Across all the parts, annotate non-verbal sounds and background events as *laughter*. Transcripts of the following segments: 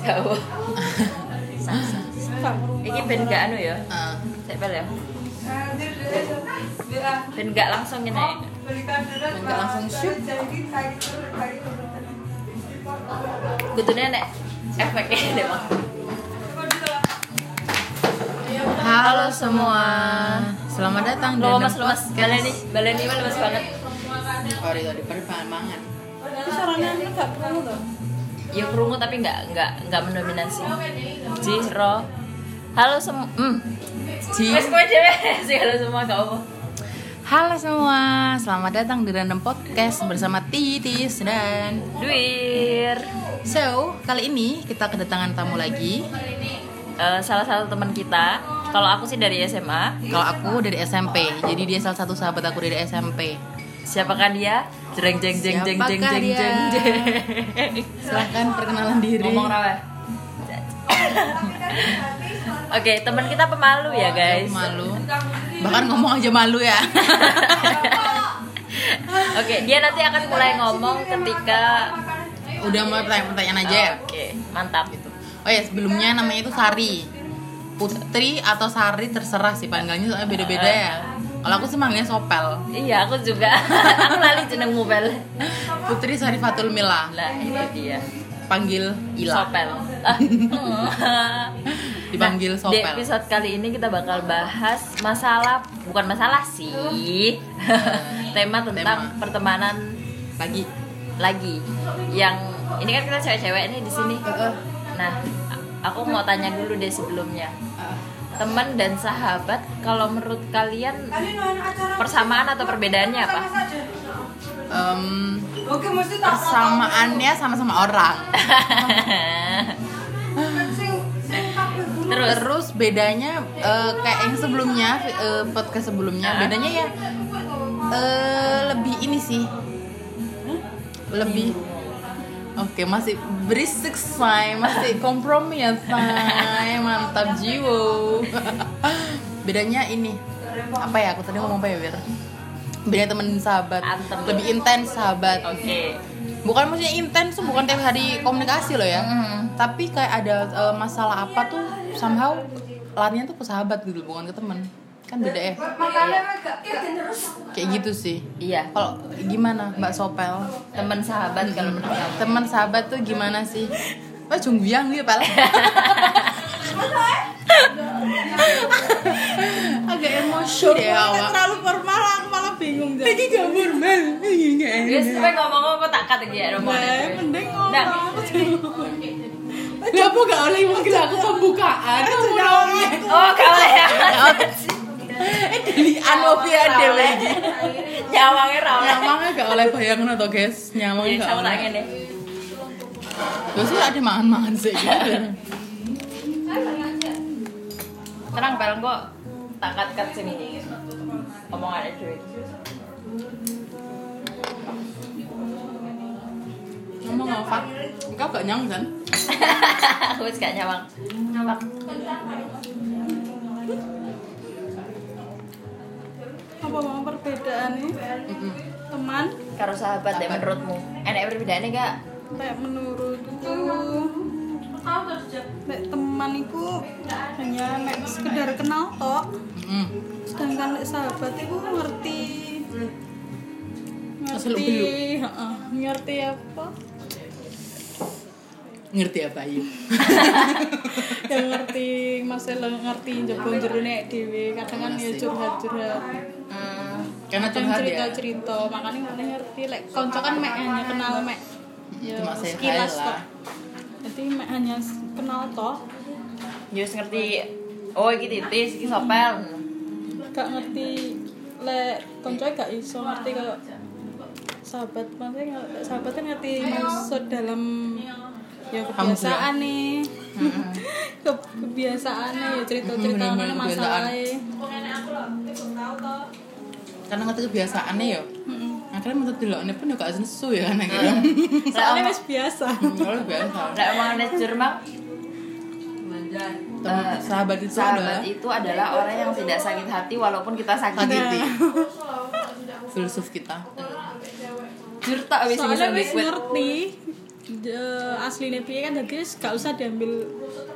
Gawa. Iki ben gak anu ya. Ah. Sik bel ya. Ben gak langsung ngene. Nggak langsung shoot. Kudune nek efeknya *laughs* deh, Bang. Halo semua, selamat datang di Lemas Random lemas. Podcast. Baleni, baleni mah lemas banget. Sorry, sorry, pada pangan mangan. Ya kerungu tapi nggak nggak nggak mendominasi. Ji, ro. Halo semua. Ji. Wes kowe dhewe *laughs* sih halo semua gak apa. Halo semua, selamat datang di Random Podcast bersama Titis dan Duir. So, kali ini kita kedatangan tamu lagi. Eh, salah satu teman kita. Kalau aku sih dari SMA. Kalau aku dari SMP, jadi dia salah satu sahabat aku dari SMP. Siapakah dia? Jeng jeng jeng jeng jeng jeng jeng jeng. Silahkan perkenalan diri. Ngomong rawa. Oke, teman kita pemalu ya, guys. Malu. Bahkan ngomong aja malu ya. Oke, dia nanti akan mulai ngomong ketika Udah mulai pertanyaan-pertanyaan aja ya. Oke, mantap. Oh ya sebelumnya namanya itu Sari Putri atau Sari terserah sih panggilannya soalnya beda-beda ya Kalau aku sih manggilnya Sopel Iya, aku juga. *laughs* aku lali jeneng mobile. Putri Sari Fatul Mila Lah, itu dia. Panggil Ila Sopel. *laughs* Dipanggil Nah, Sopel. Di episode kali ini kita bakal bahas masalah bukan masalah sih. *laughs* Tema tentang Tema. pertemanan Lagi lagi yang ini kan kita cewek-cewek nih di sini. Nah, aku mau tanya dulu deh sebelumnya. Teman dan sahabat kalau menurut kalian persamaan atau perbedaannya apa? Em, Persamaannya sama-sama orang. Terus? Terus bedanya eh, kayak yang sebelumnya eh, Podcast sebelumnya Ah. Bedanya ya eh, Lebih ini sih. Lebih Oke masih berisik say Masih kompromi ya say Mantap jiwo Bedanya ini Apa ya? Aku tadi ngomong apa ya Bir? Bedanya temen sahabat. Antem. Lebih intens sahabat. Oke. Bukan maksudnya intens tuh bukan tiap hari komunikasi loh ya. Mm. Tapi kayak ada eh, masalah apa tuh Somehow larinya tuh ke sahabat gitu bukan ke temen Kan beda ya. Kayak gitu sih. Iya, Kalau gimana Mbak Sopel? Teman sahabat kalau menurut kamu. teman sahabat tuh gimana sih? Wah jungbiang gitu pal *laughs* agak emosi deh awak terlalu formal aku malah bingung jadi ini gak formal. Ini gak Wis kowe ngomong apa tak kat iki ya Nah, rombongan. mending Nah, ngomong Gak apa gak oleh manggil aku pembukaan. Oleh oh kau ya. Eh dilian mobil ada lagi Nyawangnya ra oleh. Nyamangnya gak oleh bayangin atau guys Nyamangnya Jadi gak oleh ngene. Biasanya ada mangan-mangan sih Tenang bareng kok tak kat-kat sini. Omongan dhewe. Ngomong apa? Engkau gak nyang kan? Aku *laughs* gak nyawang. Nyawang. Apa mau perbedaan nih teman? Karo sahabat deh menurutmu. Enak perbedaannya gak? kayak menurutku. Nek teman itu hanya nek sekedar kenal tok. Mm. sedangkan nek sahabat itu ngerti. Ngerti ngerti apa? Ngerti apa yuk? *laughs* yang ngerti masalah ngerti jebol jero nek dhewe. Kadang kan ya curhat-curhat Hmm. Karena kadang curhat ya cerita-cerita makanya mana ngerti lek konco kan mek hanya kenal mek ya sekilas tok jadi mek hanya kenal tok Ya wis ngerti. Oh, iki titis, iki sopel. gak ngerti lek konco gak iso ngerti kalau sahabat maksudnya sahabat kan ngerti maksud dalam ya kebiasaan nih. Ke- kebiasaan nih ya. Cerita cerita Hmm, mana masalahnya Karena ngerti kebiasaannya ya? Mm-mm. Akhirnya menurut diloknya pun ya gak nesu ya kan akhirnya soalnya wis biasa. Kalau biasa. Nek omongan Jerman Temen, Eh, sahabat itu sahabat adalah itu adalah orang yang tidak sakit hati walaupun kita sakit. sakiti filsuf kita. Jujur tak wis ngerti Aslinya piye kan jadi wis gak usah diambil.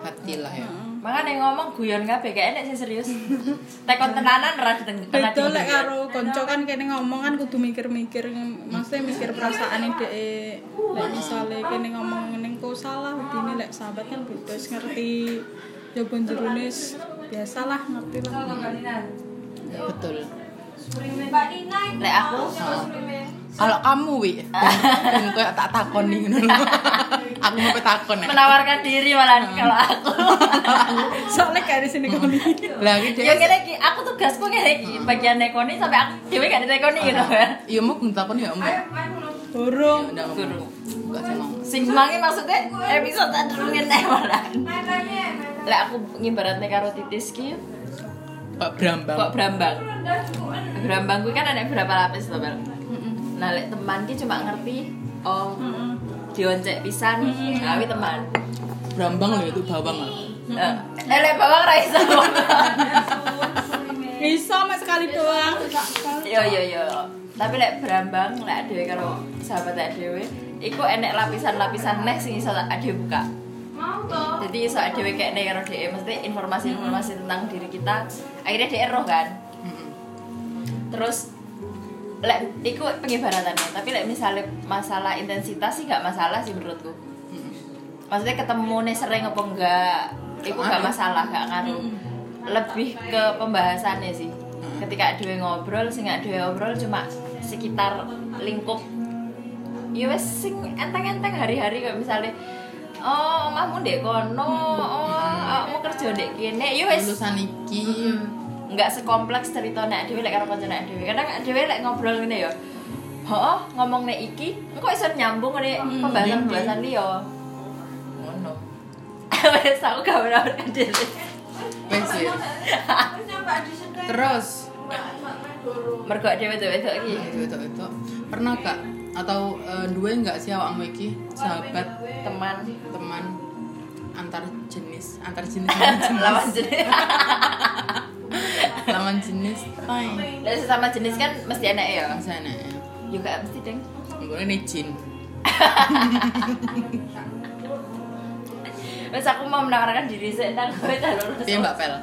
Hati lah ya. Makanya ngomong guyon kabeh gak enak sih serius. *laughs* Tekon tenanan ra diteng beda lek diguyon. karo konco kan kene ngomong kan kudu mikir-mikir maksudnya mikir perasaane dhek lek misale kene ngomong ning kok salah begini lek sahabat kan beda wis ngerti. Jawaban jerone wis biasalah ngerti lah. Betul. Lek aku kalau kamu wi ben koyo tak takoni ngono lho. aku mau takon ya menawarkan diri malah kalau aku. *laughs* Soalnya kayak di sini koni. Lah iki ya kene iki aku tugasku kene iki bagian nekoni sampai aku dhewe gak ditekoni gitu kan iya mau takon ya om burung udah mau enggak sih mau sing mangi maksudnya episode tak durungin teh malah. Lek aku ngibaratne karo titis ki. Pak Brambang? Kok berambang berambang gue kan ada berapa lapis tuh Bel? Nah lek teman ki cuma ngerti oh dioncek pisan ngawi teman. Brambang lho itu bawang lah. Eh, eh lek bawang ra iso. *laughs* Bisa mas sekali doang. Yo yo yo. Tapi lek berambang lek dhewe karo sahabat dhewe iku enek lapisan-lapisan neh sing iso ade buka. Jadi iso dhewe kayak nih karo dhewe mesti informasi-informasi tentang diri kita. Akhirnya dhewe roh kan. Terus lek iku pengibaratannya tapi lek misalnya masalah intensitas sih gak masalah sih menurutku. Maksudnya ketemu nih sering apa enggak itu gak masalah gak ngaruh. Lebih ke pembahasannya sih. Ketika dua ngobrol sing gak dua ngobrol cuma sekitar lingkup. Ya wes sing enteng-enteng hari-hari kayak misalnya oh omahmu dek kono oh mau kerja dek kene. Ya wes lulusan iki nggak sekompleks cerita nek dhewe lek karo kanca nek dhewe. Kadang nek dhewe lek ngobrol ngene ya heeh ngomong nek iki engko iso nyambung nek pembahasan-pembahasan liya? Ngono. *laughs* Wes aku gak menawarkan diri wes ya. Terus? Mergo dhewe tuh wedok iki. Itu itu itu pernah kak atau eh, dua nggak sih awakmu iki? Sahabat? Teman. Teman. Antar jenis. Antar jenis *laughs* lawan jenis *laughs* jenis tay Lek sesama jenis kan mesti enak ya? Sana ya. Juga mesti deng. Gue ini jin. *laughs* Wes aku mau menawarkan diri saya nang kowe tak lurus. Iya mbak Pel?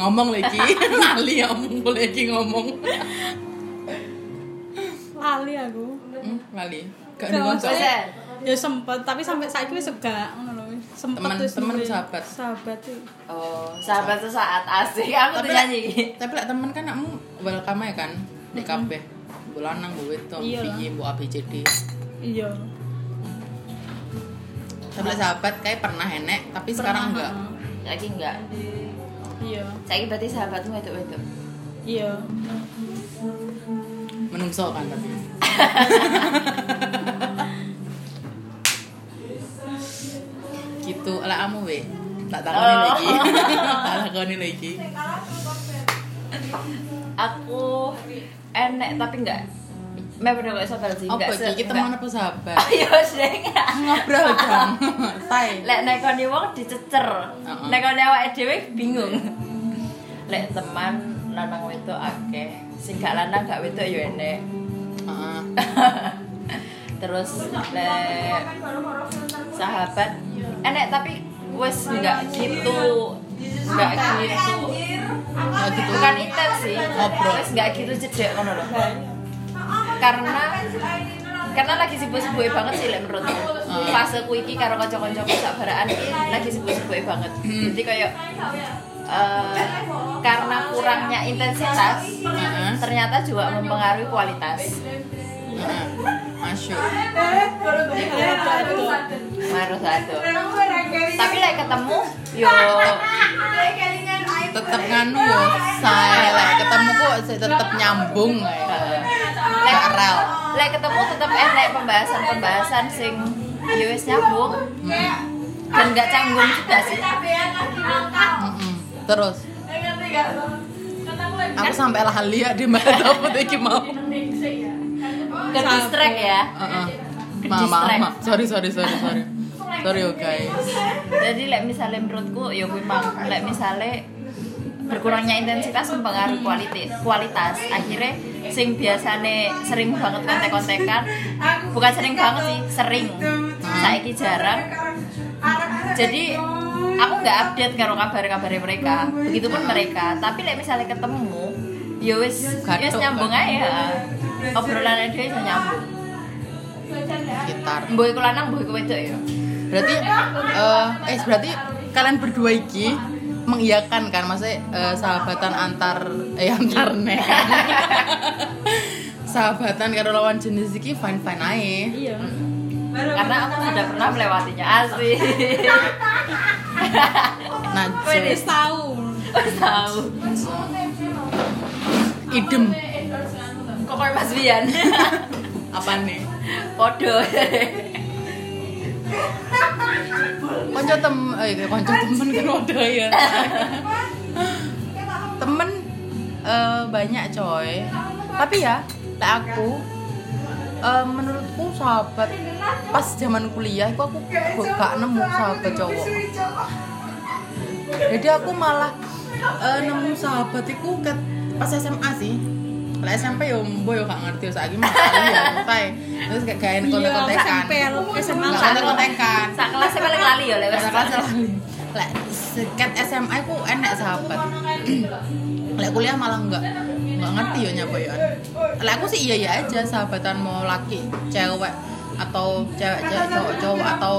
Ngomong lagi *laughs* kali ya ngomong lagi ngomong. Lali aku. Hmm, kali gak Gak Wes, ya sempet tapi sampai saat ngono lho. Sempet Temen- wis temen duwe sahabat. sahabat tuh. Oh, sahabat sesaat asik. Aku tuh lek- nyanyi. tapi lah temen kan kamu welcome ya kan. Di kabeh. bu lanang bu Iya lah. piye bu ABCD iya. Tapi lek sahabat kayak pernah enek tapi sekarang enggak. Lagi enggak. iya. Saiki berarti sahabatmu itu itu. iya. Menungso kan tapi *laughs* gitu lah kamu we tak takoni Oh. lagi *laughs* tak takoni lagi Aku enek tapi enggak Meh bener kok sabar sih, apa iki kita mana apa sahabat *laughs* Ayo sing. ngobrol dong *laughs* tay Lek nekoni wong dicecer. Nekoni awake dhewe bingung. Lek teman lanang wedok akeh. Sing gak lanang gak wedok ya enek. Heeh. Terus lek sahabat enek tapi wes nggak gitu nggak gitu Nggak gitu. bukan intens sih Ngobrol. wes nggak gitu cedek ngono loh karena karena lagi sibuk-sibuk banget sih lek menurutku fase ku iki karo kanca-kancaku sabaraan iki lagi sibuk-sibuk banget jadi kayak eh, karena kurangnya intensitas Heeh. ternyata juga mempengaruhi kualitas. Masuk. Maru satu. Tapi lek ketemu yo. Tetep nganu yo saya lah ketemu kok saya tetep nyambung eh, lek lek rel. Lek ketemu tetep enek pembahasan-pembahasan sing yo wis nyambung. Dan gak canggung juga sih. Terus. Aku sampai lah lihat di mana apa iki mau Dan distract ya. Heeh. Ma, ma, ma. Sorry, sorry, sorry, sorry. *laughs* Sorry yo guys. Jadi lek misalnya menurutku yo memang lek misalnya berkurangnya intensitas mempengaruhi kualitas kualitas akhirnya sing biasane sering banget kontek-kontekan bukan sering banget sih sering saiki jarang jadi aku nggak update karo kabar-kabar mereka begitupun mereka tapi like, misalnya ketemu ya wis ya nyambung aja obrolan dia bisa nyambung. Gitar. Mbok iku lanang mbok iku wedok ya. Berarti eh eh berarti kalian berdua iki mengiyakan kan? Maksudnya eh, sahabatan antar eh antar nek *laughs* sahabatan karo lawan jenis iki fine fine aja iya karena aku sudah pernah melewatinya. Asli nah wis tahu tahu idem kok kayak Mas Wian *laughs* apa nih? Podo. Konco tem eh konco temen kan udah ya temen eh, banyak coy. Tapi ya kayak aku eh, menurutku sahabat pas zaman kuliah itu aku gak nemu sahabat cowok. Jadi aku malah eh, nemu sahabat itu ke pas SMA sih lah SMP yo mbo yo gak ngerti saiki mah kali ya santai. terus kayak gaen iya kontek-kontekan SMP SMA Gak kan kontek-kontekan sak kelasnya paling lali ya lewat kelas Lek seket SMA aku enek sahabat. *clears throat* Lek kuliah malah enggak enggak ngerti ya nyapa ya. Lek aku sih iya iya aja sahabatan mau laki, cewek atau cewek cewek cowok cowok atau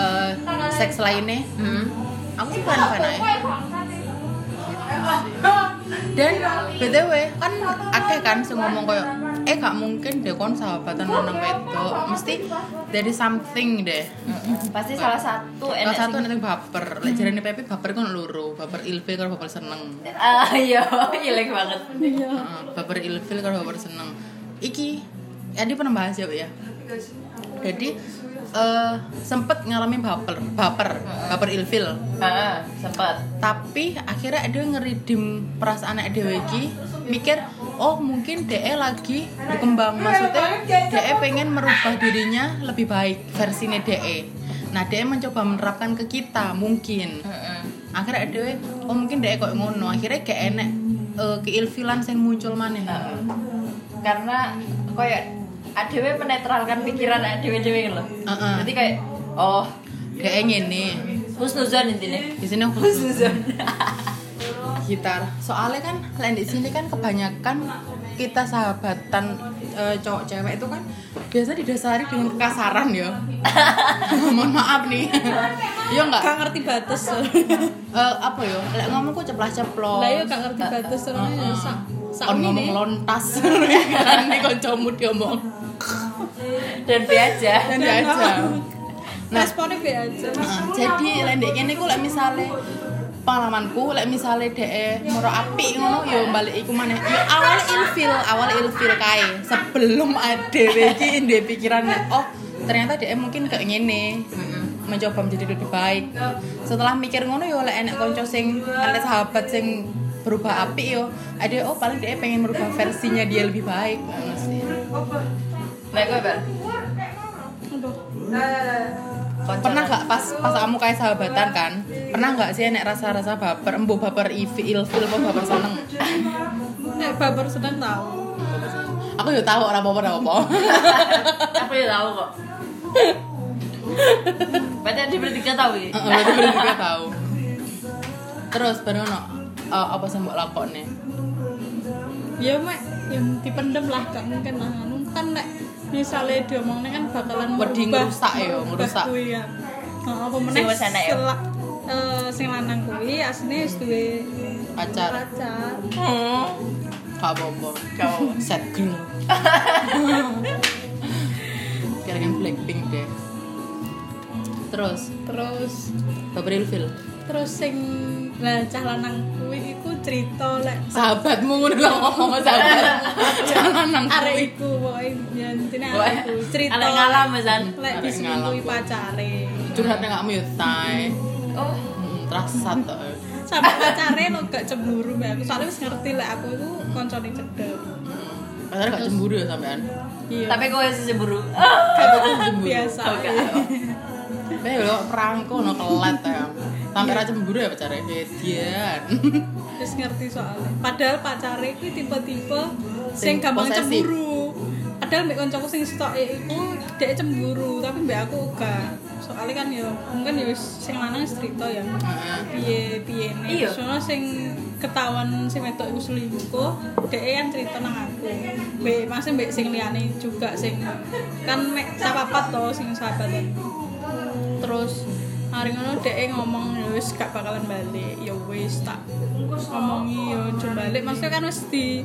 eh, seks lainnya. hmm. Aku sih fan fan aja. Dan btw kan akeh kan sing ngomong koyo eh gak mungkin deh kon sahabatan lanang wedok. Mesti dari something deh. Pasti salah satu Salah enak satu nanti baper, lek jarane Pepe baper kan loro, baper ilfil karo baper seneng. ah iya ilek banget. Iya. Heeh, baper ilfil karo baper seneng. Iki ya dia pernah bahas ya, ya. Jadi eh sempet ngalamin baper, baper, baper ilfil. ah sempat Tapi akhirnya ada ngeridim perasaan anak dewe iki mikir oh mungkin DE lagi berkembang. Maksudnya DE pengen merubah dirinya lebih baik versinya DE nah DE mencoba menerapkan ke kita mungkin. Akhirnya dewe oh mungkin DE kok ngono. Akhirnya kayak enek eh, keilfilan yang muncul maneh. Karena kayak adewe menetralkan pikiran adewe dewe loh Heeh. jadi kayak oh DE ngene. husnuzon intinya di sini husnuzon. Gitar. Soalnya kan lain di sini kan kebanyakan kita sahabatan eh, cowok cewek itu kan biasa didasari dengan kekasaran ya *laughs* mohon maaf nih. Iya enggak gak ngerti batas Eh, apa ya lek ngomong kok ceplas ceplos lah iya gak ngerti batas soalnya sak sak ini ngomong lontas kan *laughs* nih kancamu diomong. Dan be aja. Dan dia aja. Nah. responnya be aja. Jadi lain dek kene ku lek misale pengalamanku lek misale dhek moro apik ngono ya balik iku maneh. Ya awal ilfil awal ilfil kae. Sebelum dhewe iki ndek pikiran oh ternyata dhek mungkin kayak ngene. Mencoba menjadi lebih baik. Setelah mikir ngono ya lek enek kanca sing enek sahabat sing berubah apik yo. Ada oh paling dia pengen merubah versinya dia lebih baik. Baik gue pernah gak pas pas kamu kayak sahabatan kan? Pernah gak sih enek rasa-rasa baper embo baper ivi ilfil apa baper seneng? Eh, baper sedang tahu. aku ya tahu orang apa apa aku ya tahu kok. Berarti ada bertiga tahu ya berarti gak tahu terus baru eh, apa sih mbak lakone Ya mek yang dipendem lah gak mungkin lah anu kan nek misalnya diomongnya kan bakalan Wedi merubah- ngerusak ya, ngerusak. kuwi ya. Heeh, apa meneh Sing ya? sela- eh, sing lanang kuwi asline wis duwe pacar pacar. hmm. gak apa-apa Kau. sad girl kira Blackpink deh terus Terus baper ilfil terus sing lah cah lanang kuwi iku cerita lek sahabatmu ngono lho *laughs* ngomong sahabat. *laughs* Jangan nang arek iku pokoke ya arek iku. Cerita Arek ngalam, San. lek ngalam. pacare. Curhat nang kamu ya oh. Hmm, terasat tuh sampai pacare lo gak cemburu mbak. Aku soalnya wis ngerti lek aku itu koncone cedek Padahal gak cemburu ya sampean. Iya. Tapi gue sih cemburu? Gak cemburu biasa. Oke. Tapi lo perangko no kelat ya Sampai ra cemburu ya pacarnya Hedian terus *laughs* ngerti soalnya. Padahal pacare itu tipe-tipe sing gampang posesif. cemburu. Padahal mbak koncoku sing stoke iku dhek cemburu tapi mbak aku gak soalnya kan ya mungkin ya sing lanang cerita ya. Piye piye Iya. soalnya sing ketahuan sing wedok iku selingkuh dhek kan cerita nang aku. Mbak masih mbak sing liyane juga sing kan mek sahabat to sing sahabat terus hari ngono dhek ngomong ya wis gak bakalan balik. Ya wis tak ngomongi ya ojo balik. Maksudnya kan wis di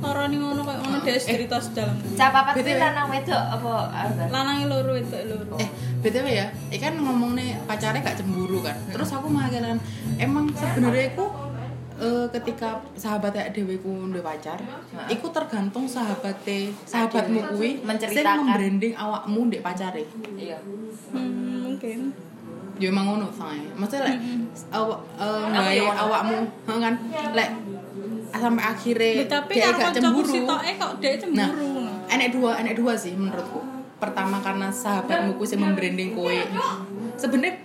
loroni ngono kayak ngono dhek cerita sedalam Cap apa sih lanang wedok apa lanangi loro itu loro. Eh btw ya ikan ngomong nih pacarnya gak cemburu kan. Terus aku mengatakan emang sebenarnya aku eh, ketika sahabatnya deweku duwe pacar, iku tergantung sahabate sahabatmu kuwi sing Menceritakan. membranding awakmu ndek pacare. Iya. hmm, mungkin Ya emang ngono say. Maksudnya lek awak eh, gawe ya ngono. awakmu heh, kan lek sampai akhirnya Ya, tapi dia gak cemburu. sitoke kok dhek Nah, cemburu enek dua, enek dua sih menurutku. Pertama karena sahabatmu ku sing membranding kowe. Sebenarnya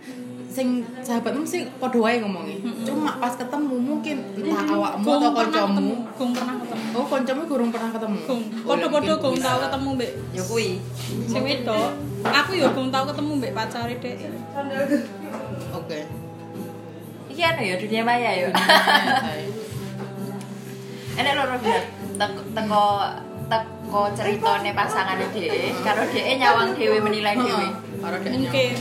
sing sahabatmu sih padha wae ngomongi. Cuma pas ketemu mungkin entah awakmu atau kancamu. gong pernah ketemu Oh, kancamu gurung pernah ketemu. gong podo-podo mungkin gong tau ketemu mbek Ya kuwi. sing wedok aku ya gong tau ketemu mbek pacare dhek Oke. Iki anu ya dunia maya ya. Enek loro bener. Teko teko ceritane pasangane dhewe karo dhewe nyawang dhewe menilai dhewe. Karo dia mungkin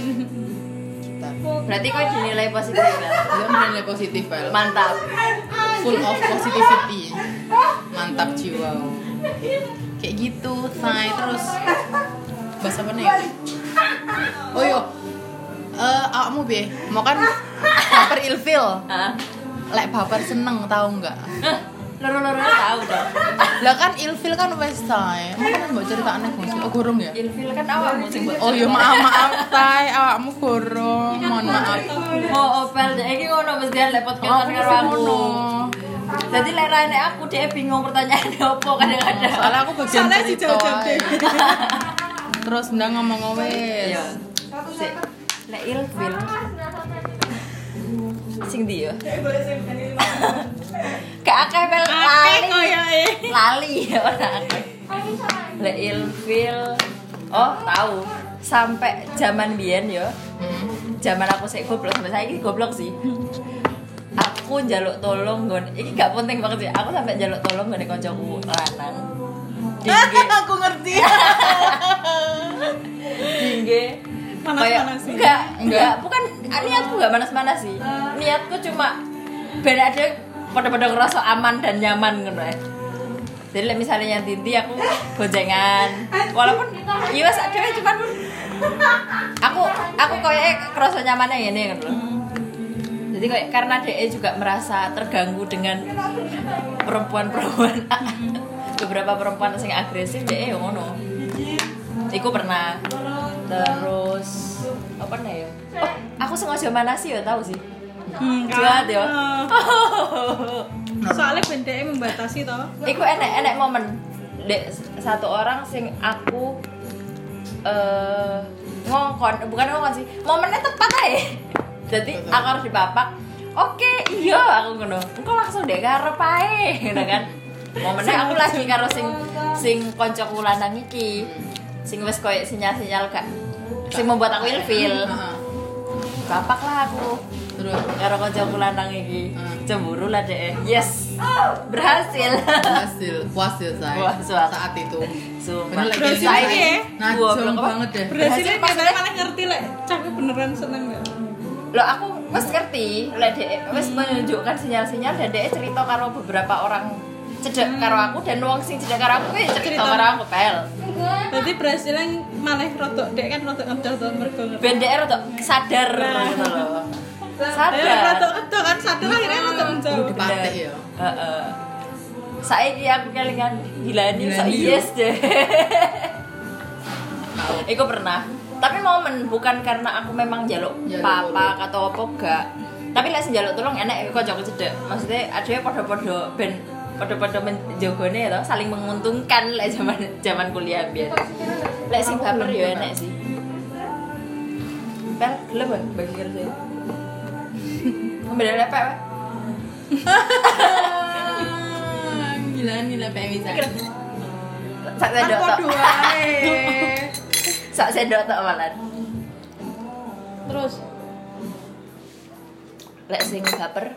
Berarti kau dinilai positif kan? Dia menilai positif, Vel. Mantap. Full of positivity. Mantap jiwa. Kayak gitu, say. Terus bahasa apa nih? Oh yo, eh awakmu be, mau kan baper ilfil, lek baper seneng tahu nggak? Loro-loro tahu dong. Lah kan ilfil kan wes say, makanya mbok ceritane Gus. Oh gorong ya? Ilfil kan awakmu sing Oh iya maaf maaf say, awakmu gorong, mohon maaf. Oh, opel deh iki ngono mesti lek podcast karo aku. Jadi lek rene aku dia bingung pertanyaannya apa kadang-kadang. Soalnya aku bagian Soalnya cerita. dijawab deh. Terus ndang ngomong wes. Iya. Lek ilfil. Sing ndi ya? Gak akeh pel akeh lali. koyoke Lali ora akeh. Lek ilfil. Oh, tahu. Sampai zaman biyen ya. Hmm. Zaman aku sik goblok sampai saiki goblok sih. Aku njaluk tolong nggon. Iki gak penting banget sih. Aku sampai njaluk tolong nggon kancaku lanang. *laughs* Aku ngerti *laughs* Dingge. Manas-manas sih. Enggak, enggak, bukan niatku enggak manas-manas sih. Niatku cuma ben aja pada-pada ngerasa aman dan nyaman ngono ae. Jadi like, misalnya yang Tinti aku goncengan. Walaupun iya sak dhewe cuman aku aku koyo kerasa nyamannya ngene ngono lho. Jadi kayak karena DE juga merasa terganggu dengan perempuan-perempuan *laughs* beberapa perempuan yang agresif DE ya ngono. Iku pernah. Terus apa nih ya? Oh, aku sengaja mana sih ya tahu sih. Hmm, Jahat ya. soalnya bendeke membatasi toh Iku enek-enek momen. Dek satu orang sing aku eh ngongkon, bukan ngongkon sih. Momennya tepat aja. Jadi aku harus dipapak. Oke, iya aku ngono. Engko langsung dek karep ae, *laughs* ngono kan. Momennya aku lagi karo sing sing koncoku lanang iki. Sing wis koyo sinyal-sinyal kak. Sing membuat aku ilfil. Bapak lah aku. Terus Karo koncoku lanang iki. Cemburu lah dek. Yes. Berhasil. hasil puas ya saya Puas, puas. saat itu Sumpah. Bener lagi Berhasil saya ini ya? najong banget deh Berhasil kita malah ngerti lek cakep beneran seneng gak lo aku wes ngerti lek dek wes menunjukkan sinyal-sinyal dan dek cerita karo beberapa orang cedek karo aku dan wong sing cedek karo aku kuwi cerita Cerita. karo aku pel berarti berhasilnya malah rodok dek kan rodok ngedol tuh mergo ben dek rada sadar Nah. Eh, sadar rodok ngedol kan sadar akhirnya rodok menjauh dipatek ya Heeh. Saiki aku kelingan gila nih so Gilani, yes deh. *laughs* Iku pernah. Tapi momen bukan karena aku memang jaluk Njaluk papa atau apa enggak. Tapi lek sing jaluk tolong enek kok joko cedek. Maksudnya ada podo-podo ben podo-podo menjogone ya toh, saling menguntungkan lek zaman zaman kuliah biar. Lek sing baper ya enek sih. Pel, gelem ya bagi kerja. Ambil lepek *laughs* wae. gila nih lah PMI saya sak sendok tok sak sendok tok malan terus lek sing baper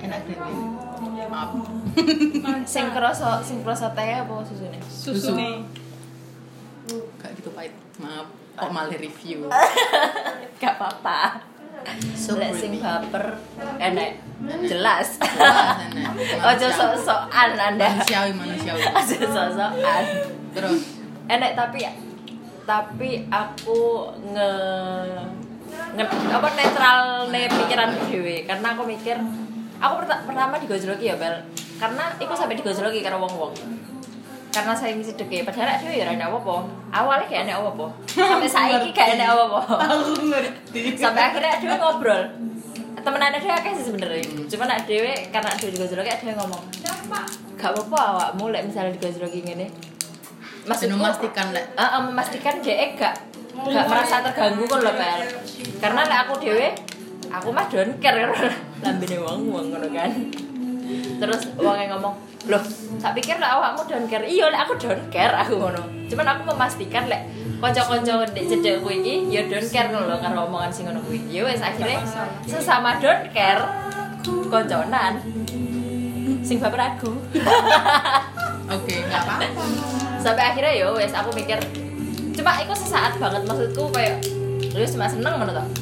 enak deh maaf *laughs* sing kroso sing kroso teh apa susune susu. Nih gak gitu pahit maaf kok malah review. *laughs* Gak apa-apa. So lek sing baper enek. Jelas. *laughs* Ojo sok-sokan anda. Manusiawi manusiawi. Ojo sok-sokan. Terus? Enek tapi tapi aku nge nge apa netral nih pikiran dewe karena aku mikir aku perta- pertama digojloki ya bel karena aku sampai digojloki karo wong wong karena saya ngisi deke padahal ya ora enek apa-apa. Awalnya kayak enek apa-apa. Sampai saiki gak enek apa-apa. Aku ngerti. Sampai akhirnya dewe ngobrol. Temenan dewe akeh sih sebenarnya. Cuma nak dewe karena dewe digojloki dewe ngomong gak apa-apa awakmu lek misalnya digojloki ngene. Dan maksudku memastikan lek. Ah, ah, memastikan dia gak gak merasa terganggu kan loh Pel karena lek aku dewe aku mah don't care. *laughs* Lambene wong wong ngono kan terus wong ngomong loh tak pikir lek awakmu don't care. Iya lek aku don't care aku ngono. Cuman aku memastikan lek kanca-kanca ndek cedekku iki ya don't care ngono karo omongan sing ngono kuwi. Ya wis akhirnya sesama don't care konconan sing baper aku. *laughs* Oke nggak apa-apa. Sampai akhirnya ya wes aku mikir cuma itu sesaat banget maksudku kayak lu cuma seneng menurut aku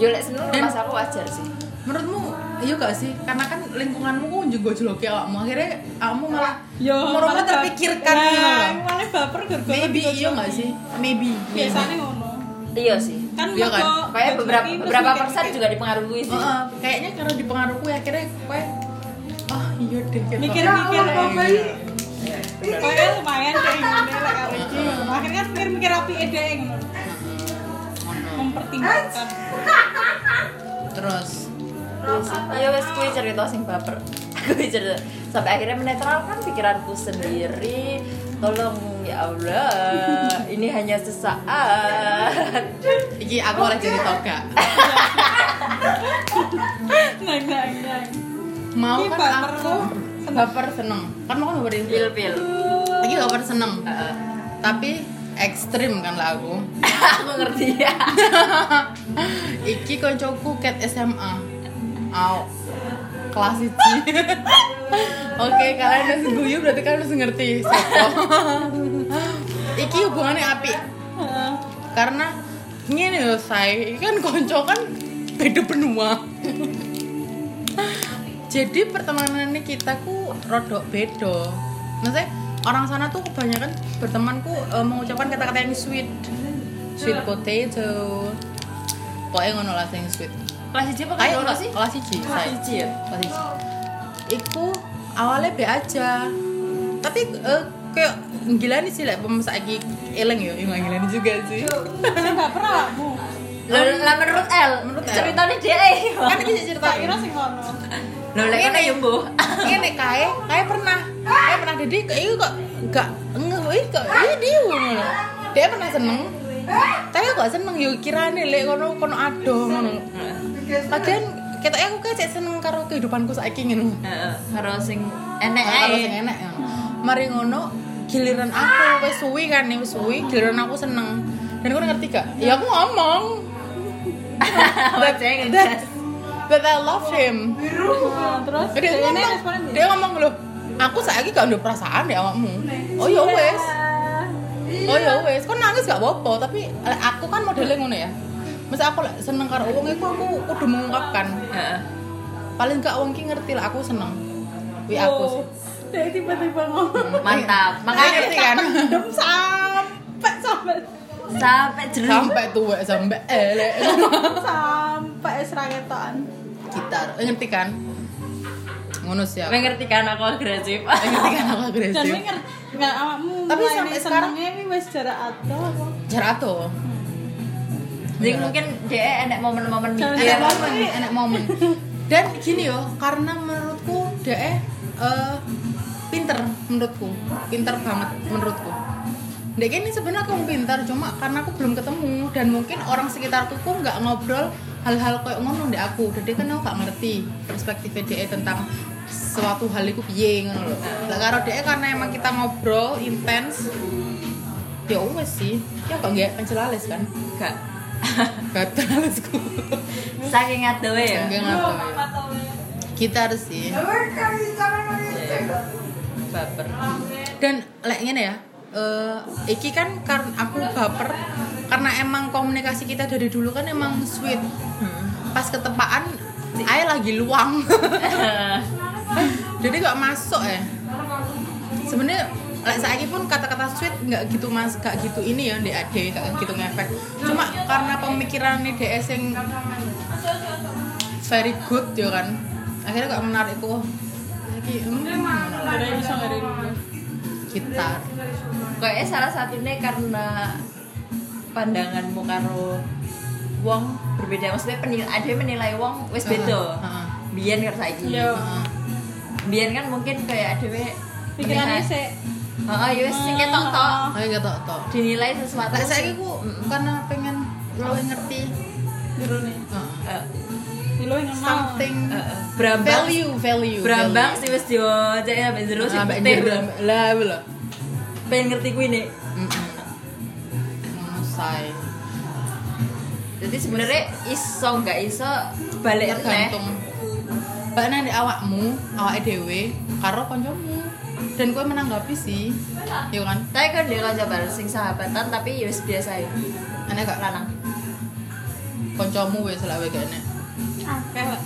yo lek seneng mas aku wajar sih menurutmu iya gak sih karena kan lingkunganmu kok juga joloki awakmu akhirnya kamu malah yo malah terpikirkan nah, gitu loh. malah baper gara-gara maybe iya gak sih maybe biasanya ngono iya sih kan Iya kan? kayak beberapa beberapa persen juga dipengaruhi sih Heeh, kayaknya karena dipengaruhi akhirnya kue oh iya deh gitu. Mikir-mikir Iya, apa, iya. Bener. Kayaknya lumayan deh ngene lek karo iki. Akhirnya mikir-mikir api ede ngono. Ngono. Mempertimbangkan. terus iya wes kue cerita sing baper. *laughs* Gue cerita. Sampai akhirnya menetralkan pikiranku sendiri. Tolong ya Allah ini hanya sesaat. Iki aku oleh jadi toga. Nah, nah, nah. mau Iki kan aku? baper seneng. Kan mau kan baper pil pil. Lagi baper seneng. Heeh. tapi ekstrim kan lah aku. *laughs* Aku ngerti ya. *laughs* Iki koncoku ket SMA Au kelas *laughs* Oke, kalian udah guyu berarti kalian harus ngerti *laughs* iki hubungannya api. Karena ini ini kan konco kan beda benua. *laughs* Jadi pertemanannya kita ku rodok bedo maksudnya orang sana tuh kebanyakan bertemanku eh, mengucapkan kata-kata yang sweet. Sweet potato. Pokoknya ngono lah yang sweet kelas hiji apa kelas loro? sih kelas siji kelas saya hiji ya. Kelas siji. Iku awalnya be aja. Tapi eh, kayak gila nih sih lah pemesak lagi eleng ya. Emang gila juga sih. Sing baper awakmu. Lah lah menurut El, Menurut El. ceritanya dia. kan ini cerita kira sing ngono. Lo lek ngono ya, Bu. ini kae kae pernah. Kae pernah jadi kayak kok gak enggak wih kok ini dia ngono dia pernah seneng tapi kok seneng yo kirane lek kono kono adoh ngono. Padahal kita aku kayak cek seneng karo kehidupanku saiki ngono. Karo sing enek ae. sing enak ya mari ngono giliran aku wis suwi kan nih wis suwi giliran aku seneng. Dan kau ngerti gak? Ya aku ngomong. *laughs* That, that I love him. Nah, terus? Dia ngomong dia? ngomong loh aku saiki gak ada perasaan deh awakmu. Oh ya wes oh ya wes kau nangis gak apa-apa tapi eh, aku kan modelnya ngono ya masa aku lek seneng karo wong iku aku kudu mengungkapkan Heeh. paling gak wong ki ngerti lah aku seneng wi aku sih Dia tiba-tiba ngomong. Mantap. makanya ngerti kan Dem sampai sampai Sampai jeru. sampai tua sampai elek sampai serangetoan. gitar Eh, ngerti kan ngono sih aku Mengerti kan aku agresif. Ngerti kan aku agresif ngerti nggak awakmu. Tapi sampai sekarang- ini wes jarak atau apa? jarak tuh Jadi mungkin dia enek momen-momen enak momen. Enak momen. Dan gini yo karena menurutku dia eh pinter menurutku. Pinter banget menurutku. Dek ini sebenarnya aku pintar cuma karena aku belum ketemu. Dan mungkin orang sekitarku kok nggak ngobrol hal-hal kayak ngono dek aku. Jadi kan aku gak ngerti perspektif dia tentang suatu hal itu piye ngono lho. Lah karo dhek karena emang kita ngobrol intens ya wes sih. Ya kok nggak pencil alis kan? gak Gatel alisku. saking ngadewe ya Enggak ngatur ya. Kita harus sih. baper Dan lek ngene ya. eh iki kan karena aku baper karena emang komunikasi kita dari dulu kan emang sweet. Hmm. Pas ketepaan air lagi luang. *laughs* Jadi gak masuk ya. Sebenarnya lek saiki pun kata-kata sweet nggak gitu mas gak gitu ini ya di ade gak gitu ngefek. Cuma karena pemikiran nih DS yang very good ya kan akhirnya gak menarik kok lagi hmm, Ada yang bisa dulu. gitar. Kayaknya salah satunya karena pandanganmu karo wong berbeda. Maksudnya penil ada yang menilai wong wis beda. Heeh. biyen karo saiki Heeh. biyen kan mungkin kayak ada Pikirannya sih. Heeh, ya wis sing ketok tok gak tau tau dinilai sesuatu Lek saiki ku karena pengen lo ngerti Dulu nih. Heeh. Eh, yang kenal. something. Brambang value value Brambang sih wis diwajak ya ben jero sing Ah, putih lho. lah lah pengen ngerti kuwi Ngono say. jadi sebenarnya iso nggak iso balik tergantung Mbak nang di awakmu, awake dhewe karo kancamu. Dan kowe menanggapi sih. Ya kan? tapi kan dia kanca bareng sing sahabatan tapi ya biasa ya Enak gak lanang kancamu wis lek wae gak lah.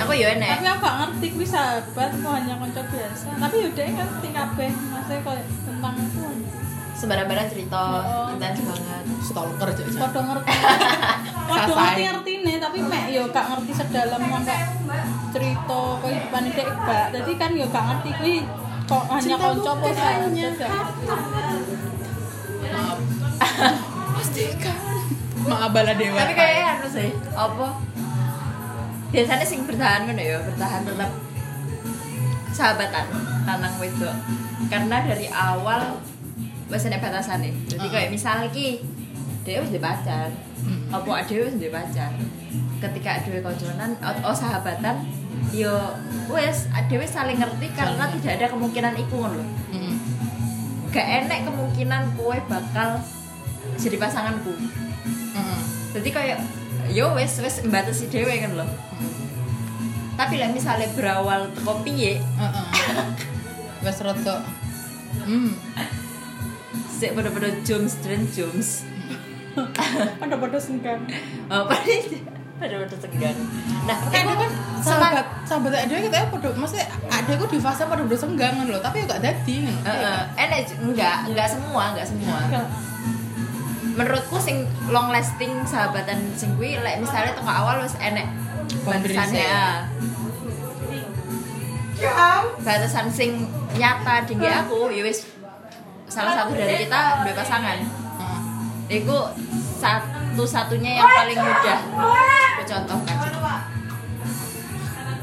aku ya enek Tapi aku gak ngerti kuwi sahabat kok hanya konco biasa. Tapi udah ngerti kabeh maksudnya kayak tentang itu. sembarang-barang cerita Oh. intens banget Stalker aja. Padha ngerti. *laughs* Ngerti ngerti nih, tapi mek yo gak ngerti sedalam sampai cerita kehidupan dek gak. Jadi kan yo gak ngerti kuwi kok hanya Cinta konco apa bukan sahabat. hanya gak ngerti. Maaf. Pastikan. Maaf bala dewa. tapi kayaknya anu sih apa biasanya sing bertahan kan ya bertahan tetap sahabatan lanang wedok karena dari awal wis ada batasan nih jadi Heeh. kayak misal ki dia wis di pacar Hmm. apa ada wis di pacar ketika ada konconan oh, oh sahabatan yo wes ada wis saling ngerti karena Saling. tidak ada kemungkinan iku ngono lho. Mm-mm. gak enek kemungkinan kue bakal jadi pasanganku Mm-mm. jadi kayak yo wes wes membatasi dewe kan loh tapi lah misalnya berawal teko piye Heeh. *laughs* Wes rada Hmm. sik pada-pada Jones dan Jones *laughs* Padha-padha senggang. oh pada pada-pada segan nah Kan itu kan sahabat sahabat ada kita ya podo maksudnya ada aku di fase pada udah senggangan loh tapi gak. Heeh, enek ju- enggak enggak semua enggak semua Enggak. menurutku sing long lasting sahabatan sing kuwi lek misalnya teko awal wis enek batasannya ya. batasan sing nyata tinggi aku ya wis salah satu dari kita dua pasangan Itu satu-satunya yang paling mudah aku contohkan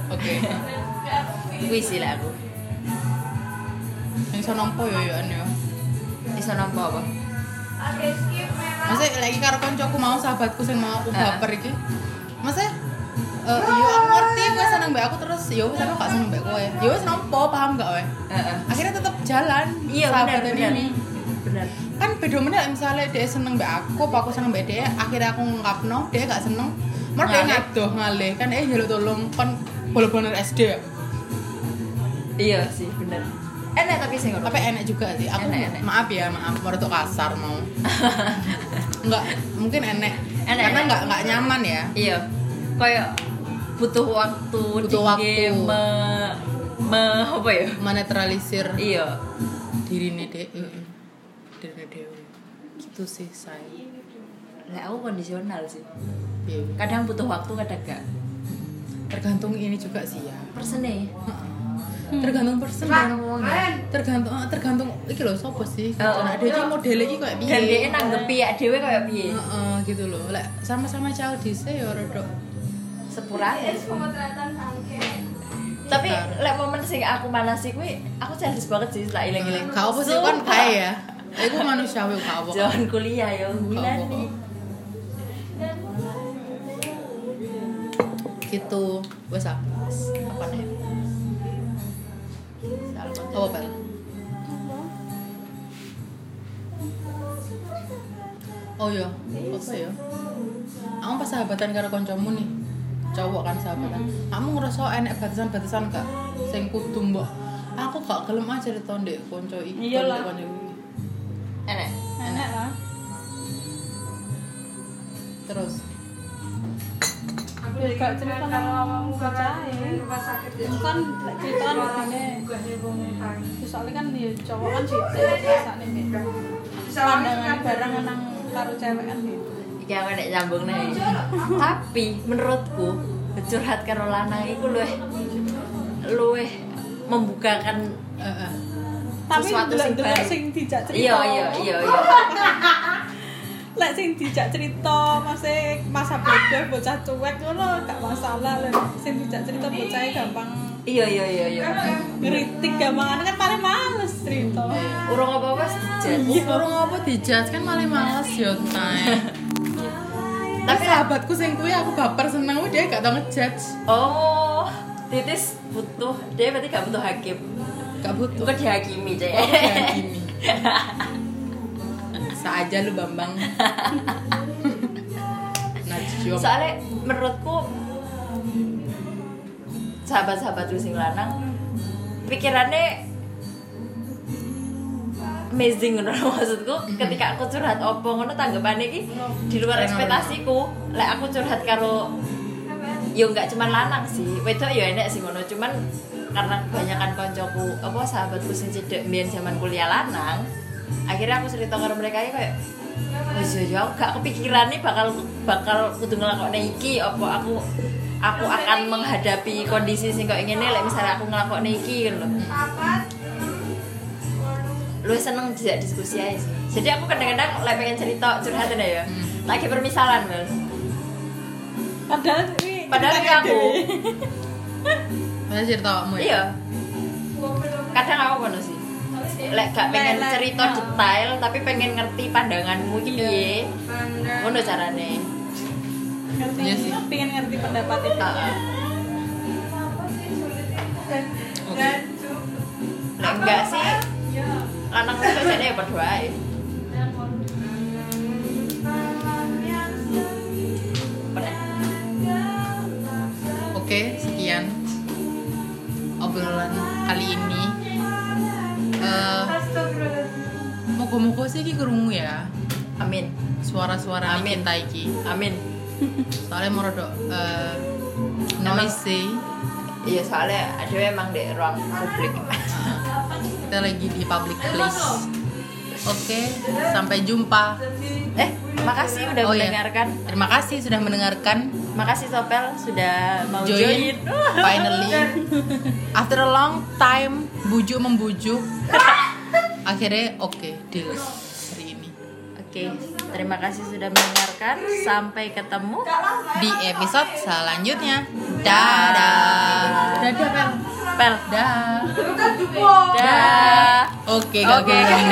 Oke. kuwi sih lah aku Yang iso nampa yo yo yo. iso nampa apa Maksudnya lagi karo koncoku mau sahabatku sing mau aku baper iki. Maksudnya eh yo aku ngerti kowe seneng mbak aku terus yo wis aku gak seneng mbak kowe. Yo wis nampa paham gak kowe? Heeh. Akhirnya tetap jalan iya benar sahabatan benar ini. Kan beda lek misalnya dia seneng mbak aku, apa aku seneng mbak dia, akhirnya aku ngungkapno, dia gak seneng. Mer dia ngadoh ngalih kan eh jaluk tolong kon bol-bolan SD ya. iya sih benar enak tapi ngono Tapi enak juga sih. Aku Enak, enak. maaf ya, maaf merutuk kasar mau. *laughs* Enggak, mungkin enak. Enak, Karena enak. enggak enggak nyaman ya. iya kayak butuh waktu Butuh waktu. me, me apa ya Menetralisir iya diri nih deh. Gitu sih saya. lah aku kondisional sih Iya. kadang butuh waktu kadang gak Tergantung ini juga sih ya. persen nih Tergantung person. Tergantung eh, tergantung iki lho sapa sih? Oh. Nah, dia iki modele iki kayak piye? dan dia nanggepi ya dewe kayak piye Heeh, gitu loh. Lek sama-sama childish ya rada sepurane tapi lek momen sing aku manasi kuwi aku childish banget sih setelah ilang-ilang Gak apa sih kan kae ya. Iku manusiawi apa. jangan kuliah ya apa. nih gitu. Wes apa nih? Konco. apa oh iya. Apa ya? Aku pas sahabatan karo koncomu nih. Cowok kan sahabatan. Kamu ngerasa enek batasan-batasan gak sing kudu mbok. Aku gak gelem aja cerita ndek konco iki Iyalah. Enek enak lah. Terus? Ya gak cerita nang percaya kan lek cerita kan begini soalnya kan ya cowok kan rasanya gitu pandangan barang nang karo cewek kan gitu iki aku nek nyambung nih. Tapi menurutku curhat karo lanang iku luwih luwih membukakan Heeh. Tapi Sesuatu sing baik. sing dijak cerita. iya iya iya. Iya *laughs* lek sing dijak cerita masih masa bodoh bocah cuek ngono gak masalah. Lek sing dijak cerita bocah gampang. Iya iya iya iya. Ngeritik gampang kan paling males cerita. Urung apa apa dijat Iya, orang apa dijudge? Kan malah males yo. *laughs* Tapi sahabatku sing kuwi aku baper seneng dia gak tau ngejudge. oh titis butuh dia berarti gak butuh hakim Gak butuh. bukan dihakimi cek Oh, kayak gini. Saja *laughs* lu Bambang. *laughs* Najwa. soalnya menurutku sahabat-sahabat lu sing lanang pikirannya amazing ngono *laughs* maksudku ketika aku curhat opo ngono tanggapannya iki di luar ekspektasiku lek aku curhat karo yo nggak cuman lanang sih wedok yo enek sih ngono cuman karena kebanyakan koncoku apa sahabatku sing cedek mbiyen zaman kuliah lanang akhirnya aku cerita karo mereka ya kayak oh iya iya aku gak kepikiran nih bakal bakal kudu ngelakokne iki apa aku aku akan menghadapi kondisi sing kok ngene lek misalnya aku ngelakokne iki lho lu seneng dijak diskusi aja sih. Jadi aku kadang-kadang lek pengen cerita curhat ya lagi permisalan kan padahal padahal ini aku *laughs* Mana cerita kamu ya? iya kadang aku ngono sih lek gak pengen cerita nah. detail tapi pengen ngerti pandanganmu iki piye ngono carane ngerti Iya sih. pengen ngerti pendapat itu Heeh. Oke. lek enggak sih lanang itu jadi ya berdoa moga-moga sih iki krungu ya amin suara-suara Amin. kita iki. amin Soalnya mau rodok eh, noisy. iya soalnya ada emang di ruang publik Kita lagi di public place. Oke, sampai jumpa. eh makasih udah Oh, iya. mendengarkan Terima kasih sudah mendengarkan. makasih Sopel sudah mau Join. join, Finally, *laughs* after a long time, bujuk membujuk. *laughs* Akhirnya oke, deal hari ini. Oke, terima kasih sudah mendengarkan. Sampai ketemu. Di episode selanjutnya. Dadah. Dadah, Pel. Pel. Dah. Dah. Oke, Oke. gini.